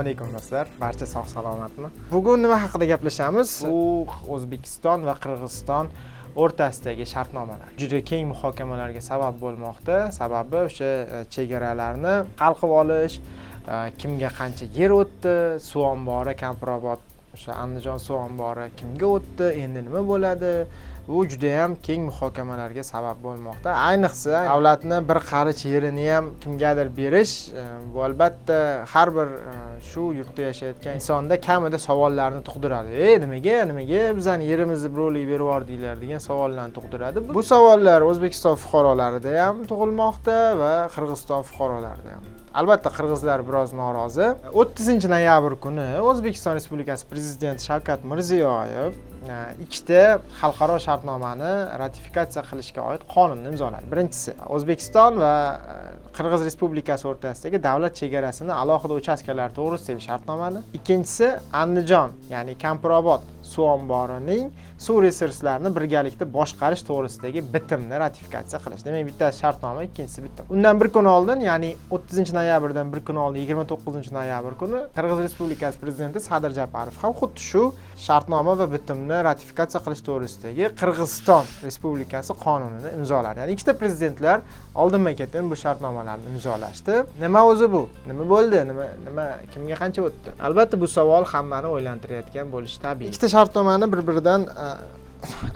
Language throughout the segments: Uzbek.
assalomu alaykum do'stlar. Barcha sog' salomatmi bugun nima haqida gaplashamiz? Bu o'zbekiston va qirg'iziston o'rtasidagi shartnomalar. Juda keng muhokamalarga sabab bo'lmoqda. Sababi o'sha e, chegaralarni hal qilib olish e, kimga qancha yer o'tdi suv ombori kampirobod o'sha andijon suv ombori kimga o'tdi endi nima bo'ladi? Bu judayam keng muhokamalarga sabab bo'lmoqda. Ayniqsa davlatni bir qarich yerini ham kimgadir berish e, bu albatta har bir e, shu yurtda yashayotgan insonda kamida savollarni tug'diradi. Ey nimaga nimaga bizani yerimizni birovlarga berib yubordinglar degan savollarni tug'diradi. Bu savollar o'zbekiston fuqarolarida ham tug'ilmoqda va qirg'iziston fuqarolarida ham. Albatta qirg'izlar biroz norozi. O'ttizinchi noyabr kuni o'zbekiston respublikasi prezidenti shavkat mirziyoyev E, ikkita xalqaro shartnomani ratifikatsiya qilishga oid qonunni imzoladi. Birinchisi o'zbekiston va e, qirg'iz respublikasi o'rtasidagi davlat chegarasini alohida uchastkalar to'g'risidagi shartnomani. Ikkinchisi andijon ya'ni kampirobod suv omborining suv resurslarini birgalikda boshqarish to'g'risidagi bitimni ratifikatsiya qilish. Demak bittasi shartnoma ikkinchisi bitim undan bir kun oldin ya'ni o'ttizinchi noyabrdan bir kun oldin yigirma to'qqizinchi noyabr kuni qirg'iz respublikasi prezidenti sadir japarov ham xuddi shu shartnoma va bitimni ratifikatsiya qilish to'g'risidagi qirg'iziston respublikasi qonunini imzoladi. Ya'ni ikkita prezidentlar oldinma ketin bu shartnomalarni imzolashdi. Nima o'zi bu? Nima bo'ldi? Nima nima kimga qancha o'tdi? Albatta bu savol hammani o'ylantirayotgan bo'lishi tabiiy. Ikkita shartnomani bir biridan e,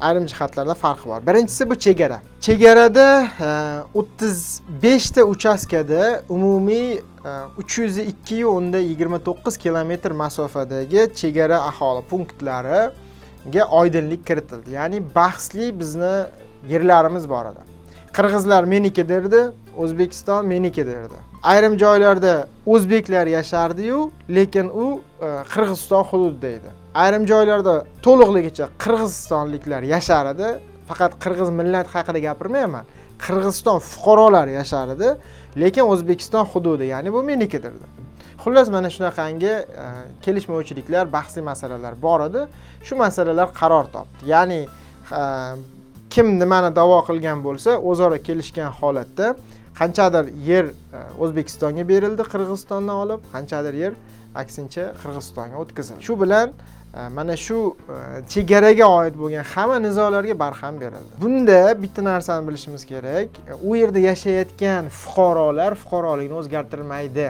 ayrim jihatlarda farqi bor. Birinchisi bu chegara. Chegarada e, o'ttiz beshta uchastkada umumiy e, uch yuz ikkiyu o'nda yigirma to'qqiz kilometr masofadagi chegara aholi punktlariga oydinlik kiritildi. Ya'ni bahsli bizni yerlarimiz bor edi qirg'izlar meniki derdi o'zbekiston meniki derdi. Ayrim joylarda o'zbeklar yashardiyu lekin u e, qirg'iziston hududida edi ayrim joylarda to'liqligicha qirg'izistonliklar yashar edi faqat qirg'iz millati haqida gapirmayman. Qirg'iziston fuqarolari yashar edi lekin o'zbekiston hududi ya'ni bu meniki derdi. Xullas mana shunaqangi e, kelishmovchiliklar bahsli masalalar bor edi. Shu masalalar qaror topdi. Ya'ni e, kim nimani da'vo qilgan bo'lsa o'zaro kelishgan holatda qanchadir yer e, o'zbekistonga berildi qirg'izistondan olib qanchadir yer aksincha qirg'izistonga o'tkazildi. Shu bilan e, mana shu e, chegaraga oid bo'lgan hamma nizolarga barham berildi. Bunda bitta narsani bilishimiz kerak u yerda yashayotgan fuqarolar fuqaroligini o'zgartirmaydi.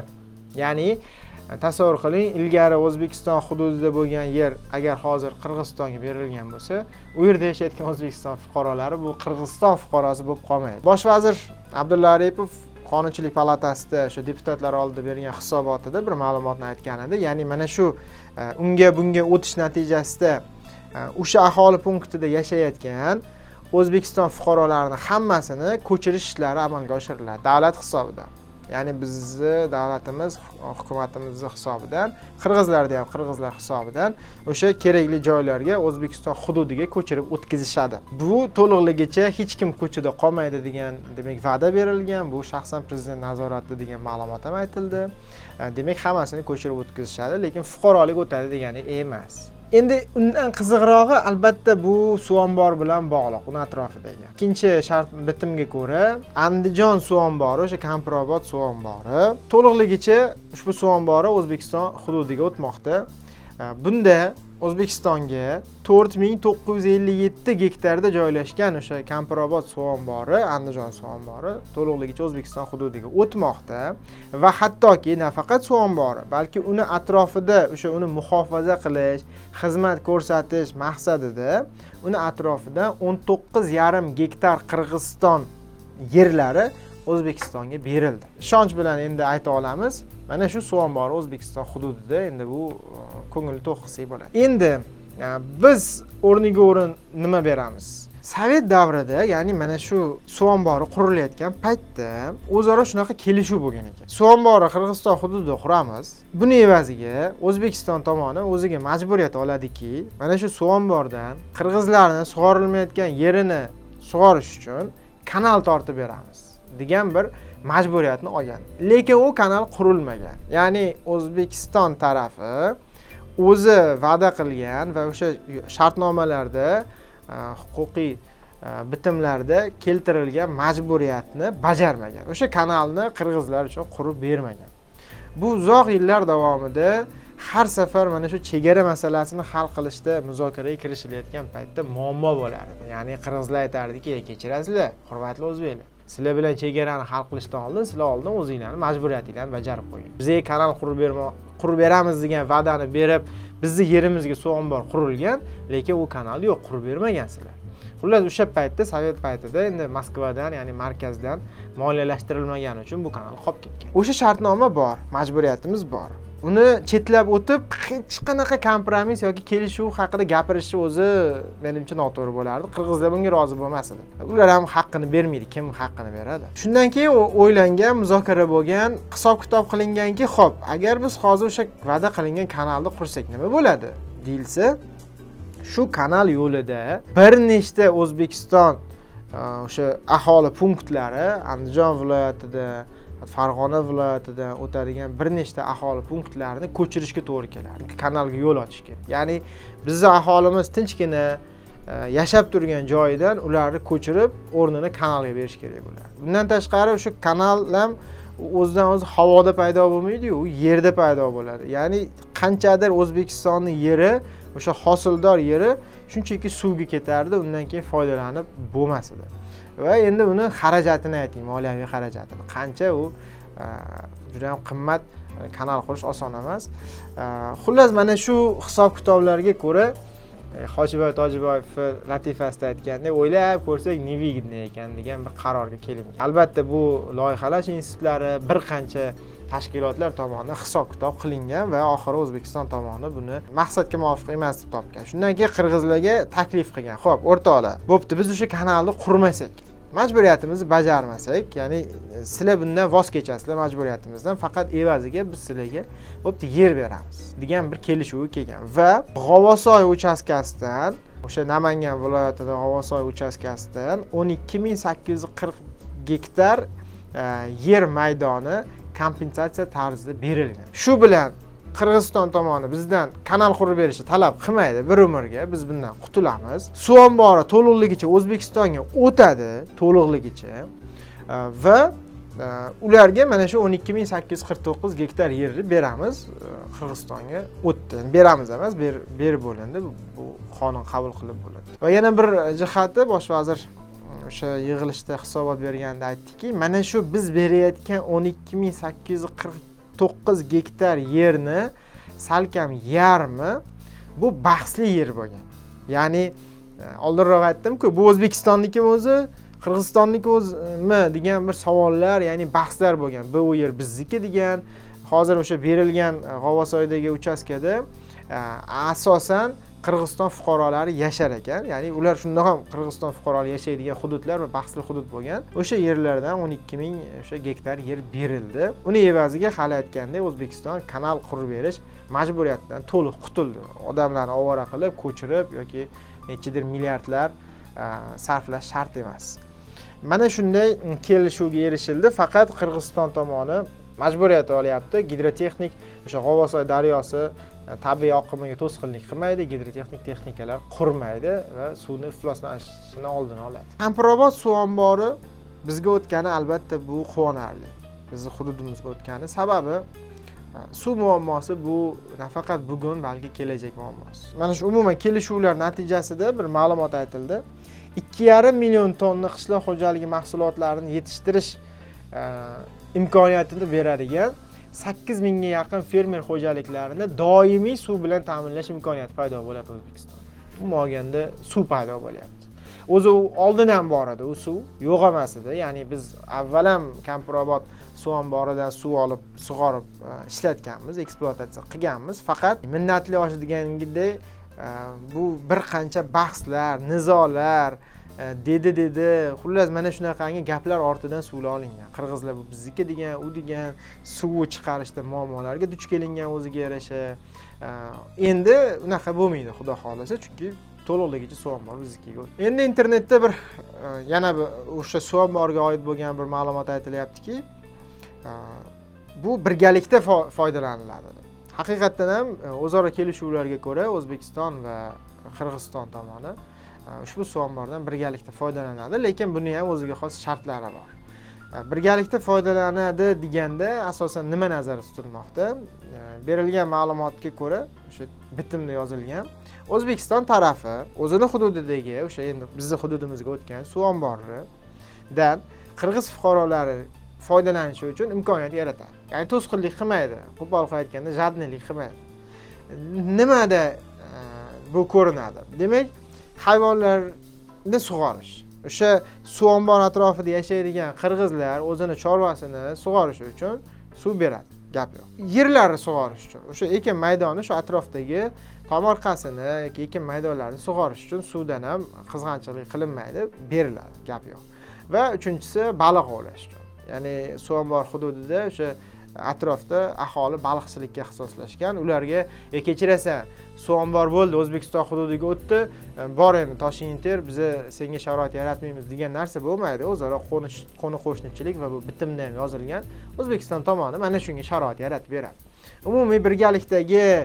Ya'ni tasavvur qiling ilgari o'zbekiston hududida bo'lgan yer agar hozir qirg'izistonga berilgan bo'lsa u yerda yashayotgan o'zbekiston fuqarolari bu qirg'iziston fuqarosi bo'lib qolmaydi. Bosh vazir abdulla aripov qonunchilik palatasida shu deputatlar oldida bergan hisobotida bir ma'lumotni aytgan edi. Ya'ni mana shu e, unga bunga o'tish natijasida e, o'sha aholi punktida yashayotgan o'zbekiston fuqarolarini hammasini ko'chirish ishlari amalga oshiriladi davlat hisobidan. Ya'ni bizni davlatimiz hukumatimizni hisobidan qirg'izlarni ham qirg'izlar hisobidan o'sha kerakli joylarga o'zbekiston hududiga ko'chirib o'tkazishadi. Bu to'liqligicha hech kim ko'chada qolmaydi degan demak va'da berilgan bu shaxsan prezident nazoratida degan ma'lumot ham aytildi. Demak hammasini ko'chirib o'tkazishadi lekin fuqarolik o'tadi degani emas. Endi undan qiziqrog'i albatta bu suv ombori bilan bog'liq uni atrofidagi. Ikkinchi shart bitimga ko'ra andijon suv ombori o'sha kampirobod suv ombori to'liqligicha ushbu suv ombori o'zbekiston hududiga o'tmoqda. Bunda o'zbekistonga to'rt ming to'qqiz yuz ellik yetti gektarda joylashgan o'sha kampirobod suv ombori andijon suv ombori to'liqligicha o'zbekiston hududiga o'tmoqda. Va hattoki nafaqat suv ombori balki uni atrofida o'sha uni muhofaza qilish xizmat ko'rsatish maqsadida uni atrofidan o'n to'qqiz yarim gektar qirg'iziston yerlari o'zbekistonga berildi. Ishonch bilan endi ayta olamiz mana shu suv ombori o'zbekiston hududida. Endi bu e, ko'ngil to'q qilsak bo'ladi. Endi e, biz o'rniga o'rin nima beramiz? Sovet davrida ya'ni mana shu suv ombori qurilayotgan paytda o'zaro shunaqa kelishuv bo'lgan ekan. Suv ombori qirg'iziston hududida quramiz. Buni evaziga o'zbekiston tomoni o'ziga majburiyat oladiki mana shu suv omboridan qirg'izlarni sug'orilmayotgan yerini sug'orish uchun kanal tortib beramiz degan bir majburiyatni olgan. Lekin u kanal qurilmagan. Ya'ni o'zbekiston tarafi o'zi va'da qilgan va o'sha shartnomalarda huquqiy bitimlarda keltirilgan majburiyatni bajarmagan. O'sha kanalni qirg'izlar uchun qurib bermagan. Bu uzoq yillar davomida har safar mana shu chegara masalasini hal qilishda muzokaraga kirishilayotgan paytda muammo bo'lardi. Ya'ni qirg'izlar aytardiki kechirasizlar hurmatli o'zbeklar sizlar bilan chegarani hal qilishdan oldin sizlar oldin o'zinglarni majburiyatinglarni bajarib qo'ying. Bizga kanal qurib bermo qurib beramiz degan va'dani berib bizni yerimizga suv ombor qurilgan lekin u kanal yo'q qurib bermagansizlar xullas o'sha paytda sovet paytida endi moskvadan ya'ni markazdan moliyalashtirilmagani uchun bu kanal qolib ketgan. O'sha shartnoma bor majburiyatimiz bor. Uni chetlab o'tib hech qanaqa kompromiss yoki kelishuv haqida gapirishni o'zi menimcha noto'g'ri bo'lardi. Qirg'izlar bunga rozi bo'lmas edi ular ham haqqini bermaydi. Kim haqqini beradi? Shundan keyin o'ylangan muzokara bo'lgan hisob kitob qilinganki ho'p agar biz hozir o'sha va'da qilingan kanalni qursak nima bo'ladi deyilsa shu kanal yo'lida bir nechta o'zbekiston e, o'sha aholi punktlari andijon viloyatida farg'ona viloyatidan o'tadigan bir nechta aholi punktlarini ko'chirishga to'g'ri keladi. Kanalga yo'l ochishga ya'ni bizni aholimiz tinchgina e, yashab turgan joyidan ularni ko'chirib o'rnini kanalga berish kerak bo'ladi. Bundan tashqari o'sha kanal ham o'zidan o'zi havoda paydo bo'lmaydiyu u yerda paydo bo'ladi. Ya'ni qanchadir o'zbekistonni yeri o'sha hosildor yeri shunchaki suvga ketardi undan keyin foydalanib bo'lmas edi. Va endi uni xarajatini ayting moliyaviy xarajatini. Qancha u juda yam qimmat e, kanal qurish oson emas. Xullas mana shu hisob kitoblarga ko'ra e, hojiboy tojiboyevni latifasida aytgandek o'ylab ko'rsak невыгодный ekan degan bir qarorga kelingan albatta bu loyihalash institutlari bir qancha tashkilotlar tomonidan hisob kitob qilingan va oxiri o'zbekiston tomoni buni maqsadga muvofiq emas deb topgan. Shundan keyin qirg'izlarga taklif qilgan. Ho'p o'rtoqlar bo'pti biz o'sha kanalni qurmasak majburiyatimizni bajarmasak ya'ni e, sizlar bundan voz kechasizlar majburiyatimizdan faqat evaziga biz sizlarga bo'pti yer beramiz degan bir kelishuvga kelgan. Va g'ovosoy uchastkasidan o'sha namangan viloyatida g'ovosoy uchastkasidan o'n ikki ming sakkiz yuz qirq gektar e, yer maydoni kompensatsiya tarzida berilgan. Shu bilan qirg'iziston tomoni bizdan kanal qurib berishni talab qilmaydi bir umrga biz bundan qutulamiz. Suv ombori to'liqligicha o'zbekistonga o'tadi to'liqligicha e, va e, ularga mana shu o'n ikki ming sakkiz yuz qirq to'qqiz gektar yerni beramiz e, qirg'izistonga o'tdi. Beramiz emas berib bo'lindi. Bu qonun qabul qilib bo'lindi. Va yana bir jihati bosh vazir o'sha yig'ilishda hisobot berganda aytdiki mana shu biz berayotgan o'n ikki ming sakkiz yuz qirq to'qqiz gektar yerni salkam yarmi bu bahsli yer bo'lgan. Ya'ni e, oldinroq aytdimku bu o'zbekistonnikimi o'zi qirg'izistonniki o'zimi degan bir savollar ya'ni bahslar bo'lgan. Bu yer bizniki degan hozir o'sha berilgan e, g'ovasoydagi uchastkada e, asosan qirg'iziston fuqarolari yashar ekan. Ya'ni ular shundoq ham qirg'iziston fuqarolari yashaydigan hududlar va bahsli hudud bo'lgan. O'sha yerlardan o'n ikki ming o'sha gektar yer berildi. Uni evaziga hali aytgandek o'zbekiston kanal qurib berish majburiyatidan to'liq qutuldi. Odamlarni ovora qilib ko'chirib yoki nechidir milliardlar sarflash shart emas. Mana shunday kelishuvga erishildi. Faqat qirg'iziston tomoni majburiyat olyapti. Gidrotexnik o'sha g'ovosoy daryosi tabiiy oqimiga to'sqinlik qilmaydi gidrotexnik texnikalar qurmaydi va suvni ifloslanishini oldini oladi. Kampirobod suv ombori bizga o'tgani albatta bu quvonarli. Bizni hududimizga o'tgani sababi e, suv muammosi bu nafaqat bugun balki kelajak muammosi. Mana shu umuman kelishuvlar natijasida bir ma'lumot aytildi. Ikki yarim million tonna qishloq xo'jaligi mahsulotlarini yetishtirish e, imkoniyatini beradigan sakkiz mingga yaqin fermer xo'jaliklarini doimiy suv bilan ta'minlash imkoniyati paydo bo'lyapti o'zbekistonda. Umuman olganda suv paydo bo'lyapti. O'zi u oldin ham bor edi u suv yo'q emas edi. Ya'ni biz avval ham kampirobod suv omboridan suv olib sug'orib e, ishlatganmiz ekspluatatsiya qilganmiz. Faqat minnatli oshi degandek e, bu bir qancha bahslar nizolar E, dedi dedi xullas mana shunaqangi gaplar ortidan suvlar olingan. Qirg'izlar bu bizniki degan u degan suvni chiqarishda muammolarga duch kelingan o'ziga yarasha. E, endi unaqa bo'lmaydi xudo xohlasa chunki to'liqligicha suv ombori biznikiga endi internetda bir e, yana bir o'sha suv omboriga oid bo'lgan bir ma'lumot aytilyaptiki bu birgalikda foydalaniladi. Haqiqatdan ham o'zaro kelishuvlarga ko'ra o'zbekiston va qirg'iziston tomoni Э, ushbu suv omboridan birgalikda foydalanadi lekin buni ham o'ziga xos shartlari bor. Э, birgalikda foydalanadi deganda asosan nima nazarda tutilmoqda? Э, berilgan ma'lumotga ko'ra o'sha bitimda yozilgan o'zbekiston tarafi o'zini hududidagi o'sha endi bizni hududimizga o'tgan suv omboridan qirg'iz fuqarolari foydalanishi uchun imkoniyat yaratadi. Ya'ni to'sqinlik qilmaydi qo'pol qilib aytganda jadnilik qilmaydi. Nimada e, bu ko'rinadi? Demak hayvonlarni sug'orish. O'sha suv ombori atrofida yashaydigan qirg'izlar o'zini chorvasini sug'orishi uchun suv beradi. Gap yo'q. Yerlarni sug'orish uchun. O'sha ekin maydoni shu atrofdagi tomorqasini yoki ekin maydonlarini sug'orish uchun suvdan ham qizg'anchilik qilinmaydi beriladi. Gap yo'q. Va uchinchisi baliq ovlash uchun. Ya'ni suv ombori hududida o'sha atrofda aholi baliqchilikka ixtisoslashgan. Ularga e kechirasan suv ombori bo'ldi o'zbekiston hududiga o'tdi e, bor endi toshingni ter biza senga sharoit yaratmaymiz degan narsa bo'lmaydi. O'zaro qo'ni qo'shnichilik va bu bitimda ham yozilgan. O'zbekiston tomoni mana shunga sharoit yaratib beradi. Umumiy birgalikdagi e,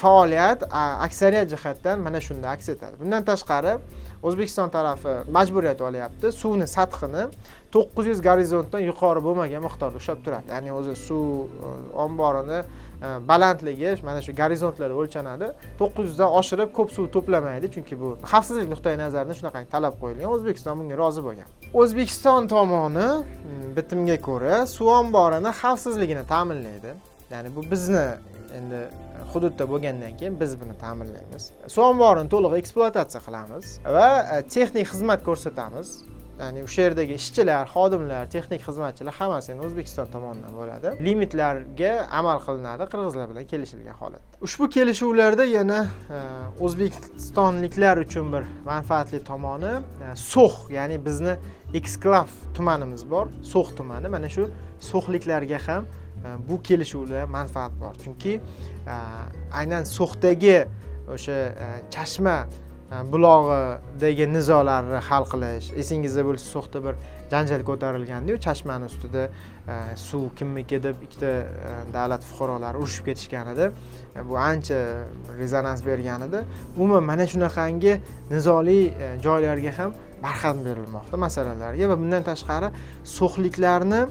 faoliyat aksariyat jihatdan mana shunda aks etadi. Bundan tashqari o'zbekiston tarafi majburiyat olyapti. Suvni sathini to'qqiz yuz gorizontdan yuqori bo'lmagan miqdorda ushlab turadi. Ya'ni o'zi suv e, omborini e, balandligi mana shu gorizontlarda o'lchanadi. To'qqiz yuzdan oshirib ko'p suv to'plamaydi chunki bu xavfsizlik nuqtai nazaridan shunaqangi talab qo'yilgan. O'zbekiston bunga rozi bo'lgan. O'zbekiston tomoni mm, bitimga ko'ra suv omborini xavfsizligini ta'minlaydi. Ya'ni bu bizni endi hududda bo'lgandan keyin biz buni ta'minlaymiz. Suv omborini to'liq ekspluatatsiya qilamiz va e, texnik xizmat ko'rsatamiz. Ya'ni o'sha yerdagi ishchilar xodimlar texnik xizmatchilar hammasi endi o'zbekiston tomonidan bo'ladi. Limitlarga amal qilinadi qirg'izlar bilan kelishilgan holatda. Ushbu kelishuvlarda yana e, o'zbekistonliklar uchun bir manfaatli tomoni e, so'x ya'ni bizni eksklav tumanimiz bor. So'x tumani mana shu so'xliklarga ham e, bu kelishuvda manfaat bor. Chunki aynan so'xdagi o'sha chashma bulog'idagi nizolarni hal qilish esingizda bo'lsa so'xda bir janjal ko'tarilgandiyu chashmani ustida e, suv kimniki deb ikkita e, davlat fuqarolari urushib ketishgan edi bu ancha rezonans bergan edi umuman mana shunaqangi nizoli e, joylarga ham barham berilmoqda masalalarga va bundan tashqari so'xliklarni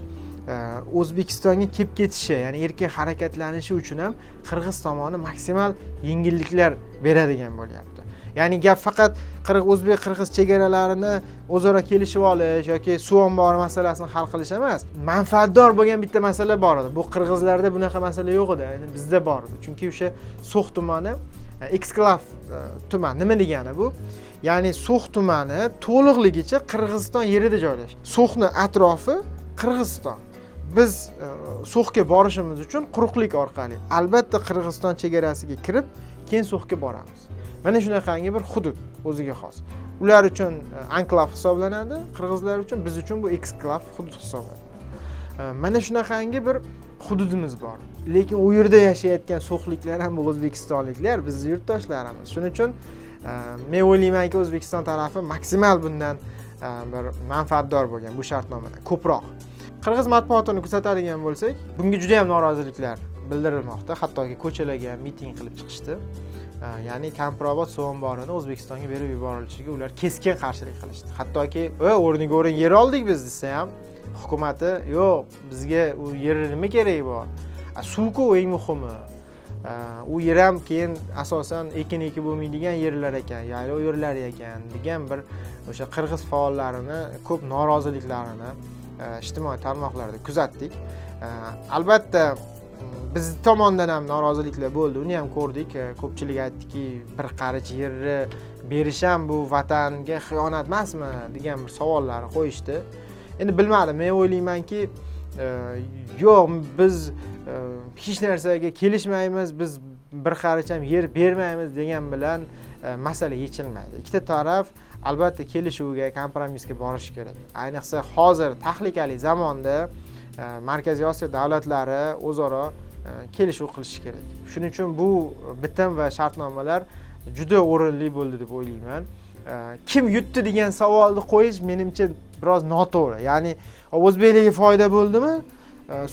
o'zbekistonga kelib ketishi ya'ni erkin harakatlanishi uchun ham qirg'iz tomoni maksimal yengilliklar beradigan bo'lyapti ya'ni gap faqat qirg'iz o'zbek qirg'iz chegaralarini o'zaro kelishib olish yoki suv ombori masalasini hal qilish emas. Manfaatdor bo'lgan bitta masala bor edi. Bu qirg'izlarda bunaqa masala yo'q edi. Endi bizda bor edi. Chunki o'sha so'x tumani eksklav e, tuman nima degani bu? Ya'ni so'x tumani to'liqligicha qirg'iziston yerida joylashgan so'xni atrofi qirg'iziston. Biz e, so'xga borishimiz uchun quruqlik orqali albatta qirg'iziston chegarasiga kirib keyin so'xga boramiz. Mana shunaqangi bir hudud o'ziga xos. Ular uchun e, anklav hisoblanadi qirg'izlar uchun biz uchun bu eksklav hudud hisoblanadi. E, mana shunaqangi bir hududimiz bor. Lekin u yerda yashayotgan so'xliklar ham bu o'zbekistonliklar bizni yurtdoshlarimiz. Shuning uchun e, men o'ylaymanki o'zbekiston tarafi maksimal bundan bir manfaatdor bo'lgan bu shartnomadan ko'proq. Qirg'iz matbuotini kuzatadigan bo'lsak bunga juda yam noroziliklar bildirilmoqda hattoki ko'chalarga miting qilib chiqishdi. Ya'ni kampirobod suv omborini o'zbekistonga berib yuborilishiga ular keskin qarshilik qilishdi. Hattoki o'rniga o'rin yer oldik biz desa ham hukumati yo'q bizga u yerni nima keragi bor suvku eng muhimi. U yer ham keyin asosan ekin ekib bo'lmaydigan yerlar ekan yaylov yerlari ekan degan bir o'sha qirg'iz faollarini ko'p noroziliklarini e, ijtimoiy tarmoqlarda kuzatdik. E, albatta biz tomondan ham noroziliklar bo'ldi. Uni ham ko'rdik. E, ko'pchilik aytdiki bir qarich yerni berish ham bu vatanga xiyonat emasmi degan bir savollarni qo'yishdi. Endi bilmadim. Men o'ylaymanki e, yo'q biz e, hech narsaga kelishmaymiz biz bir qarich ham yer bermaymiz degan bilan masala yechilmaydi. Ikkita taraf albatta kelishuvga kompromissga borishi kerak. Ayniqsa hozir tahlikali zamonda markaziy osiyo davlatlari o'zaro e, kelishuv qilishi kerak. Shuning uchun bu bitim va shartnomalar juda o'rinli bo'ldi deb o'ylayman. Kim yutdi degan savolni qo'yish menimcha biroz noto'g'ri. Ya'ni o'zbeklarga foyda bo'ldimi?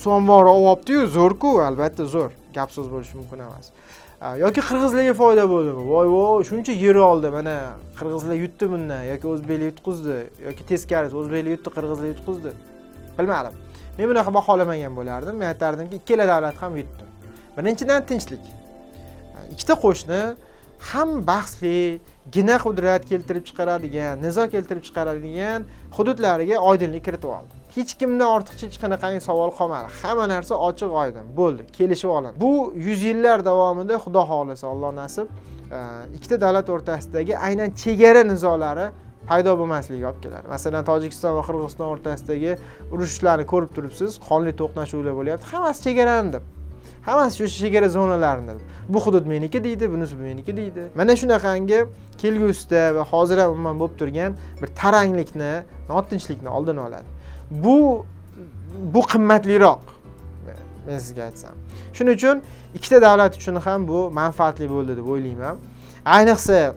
Suv ombori olyaptiyu zo'rku albatta zo'r. Gap so'z bo'lishi mumkin emas. Yoki qirg'izlarga foyda bo'ldimi? Voy voy shuncha yer oldi mana qirg'izlar yutdi bundan. Yoki o'zbeklar yutqizdi yoki teskarisi o'zbeklar yutdi qirg'izlar yutqizdi. Bilmadim. Men bunaqa baholamagan bo'lardim. Men aytardimki ikkala davlat ham yutdi birinchidan tinchlik. Ikkita qo'shni ham bahsli gina qudrat keltirib chiqaradigan nizo keltirib chiqaradigan hududlariga oydinlik kiritib oldi hech kimda ortiqcha hech qanaqangi savol qolmadi. Hamma narsa ochiq oydin bo'ldi kelishib olindi. Bu yuz yillar davomida xudo xohlasa alloh nasib e, ikkita davlat o'rtasidagi aynan chegara nizolari paydo bo'lmasligiga olib keladi. Masalan tojikiston va qirg'iziston o'rtasidagi urushlarni ko'rib turibsiz qonli to'qnashuvlar bo'lyapti. Hammasi chegarani deb. Hammasi shu chegara zonalarini bu hudud meniki deydi bunisi meniki deydi. Mana shunaqangi kelgusida va hozir ham umuman bo'lib turgan bir taranglikni notinchlikni oldini oladi. Bu bu qimmatliroq men sizga aytsam. Shuning uchun ikkita davlat uchun ham bu manfaatli bo'ldi deb o'ylayman. Ayniqsa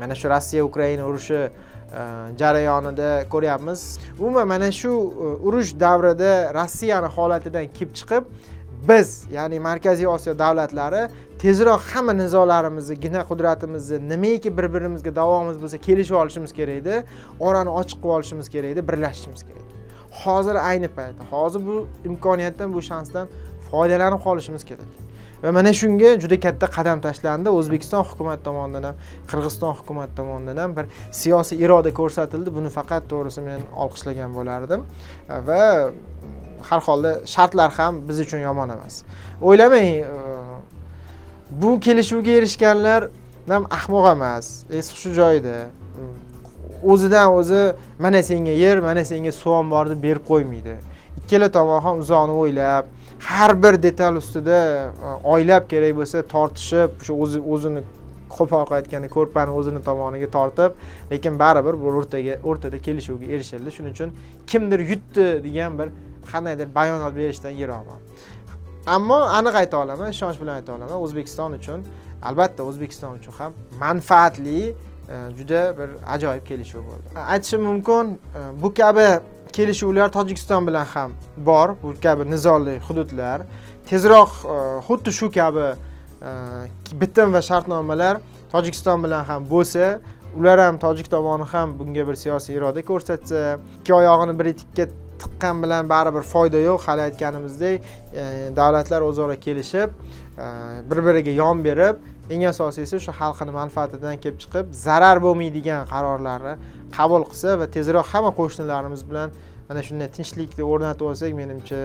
mana shu rossiya ukraina urushi Э, jarayonida ko'ryapmiz. Umuman mana shu e, urush davrida rossiyani holatidan kelib chiqib biz ya'ni markaziy osiyo davlatlari tezroq hamma nizolarimizni gina qudratimizni nimaiki bir birimizga davomimiz bo'lsa kelishib olishimiz kerak edi orani ochiq qilib olishimiz kerak edi birlashishimiz kerak hozir ayni paytda hozir bu imkoniyatdan bu shansdan foydalanib qolishimiz kerak. Va mana shunga juda katta qadam tashlandi. O'zbekiston hukumati tomonidan ham qirg'iziston hukumati tomonidan ham bir siyosiy iroda ko'rsatildi. Buni faqat to'g'risi men olqishlagan bo'lardim. Va har holda shartlar ham biz uchun yomon emas. O'ylamang e, bu kelishuvga erishganlar ham ahmoq emas. Esi shu joyida mm, o'zidan o'zi mana senga yer mana senga suv deb berib qo'ymaydi. Ikkala tomon ham uzoqni o'ylab har bir detal ustida e, oylab kerak bo'lsa tortishib shu o'zi o'zini qo'pol qilayotganda ko'rpani o'zini tomoniga tortib lekin baribir bu o'rtaga o'rtada kelishuvga erishildi. Shuning uchun kimdir yutdi degan bir qandaydir bayonot berishdan yiroqman. Ammo aniq ayta olaman ishonch bilan ayta olaman o'zbekiston uchun albatta o'zbekiston uchun ham manfaatli e, juda bir ajoyib kelishuv bo'ldi. Aytishim mumkin e, bu kabi kelishuvlar tojikiston bilan ham bor. Bu kabi nizoli hududlar. Tezroq e, xuddi shu kabi e, bitim va shartnomalar tojikiston bilan ham bo'lsa ular ham tojik tomoni ham bunga bir siyosiy iroda ko'rsatsa ikki oyog'ini bir etikka tiqqan bilan baribir foyda yo'q. Hali aytganimizdek e, davlatlar o'zaro kelishib bir biriga yon berib eng asosiysi shu xalqini manfaatidan kelib chiqib zarar bo'lmaydigan qarorlarni qabul qilsa va tezroq hamma qo'shnilarimiz bilan mana shunday tinchlikni o'rnatib olsak menimcha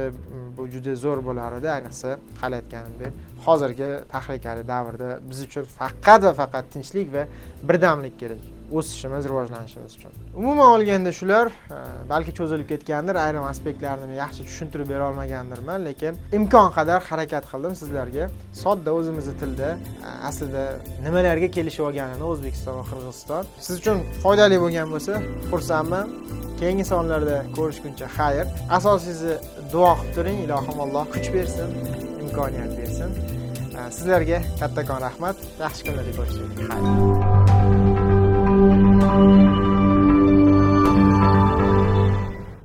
bu juda zo'r bo'lar edi ayniqsa hali aytganimdek hozirgi tahlikali davrda biz uchun faqat va faqat tinchlik va birdamlik kerak. O'sishimiz rivojlanishimiz uchun umuman olganda shular e, balki cho'zilib ketgandir ayrim aspektlarini yaxshi tushuntirib bera olmagandirman lekin imkon qadar harakat qildim sizlarga. Sodda o'zimizni tilda e, aslida nimalarga kelishib olganini o'zbekiston va qirg'iziston. Siz uchun foydali bo'lgan bo'lsa xursandman. Keyingi sonlarda ko'rishguncha xayr. Asosiysi duo qilib turing ilohim alloh kuch bersin imkoniyat bersin. E, sizlarga kattakon rahmat. Yaxshi kunlarda ko'rishaylik xayr. Thank you.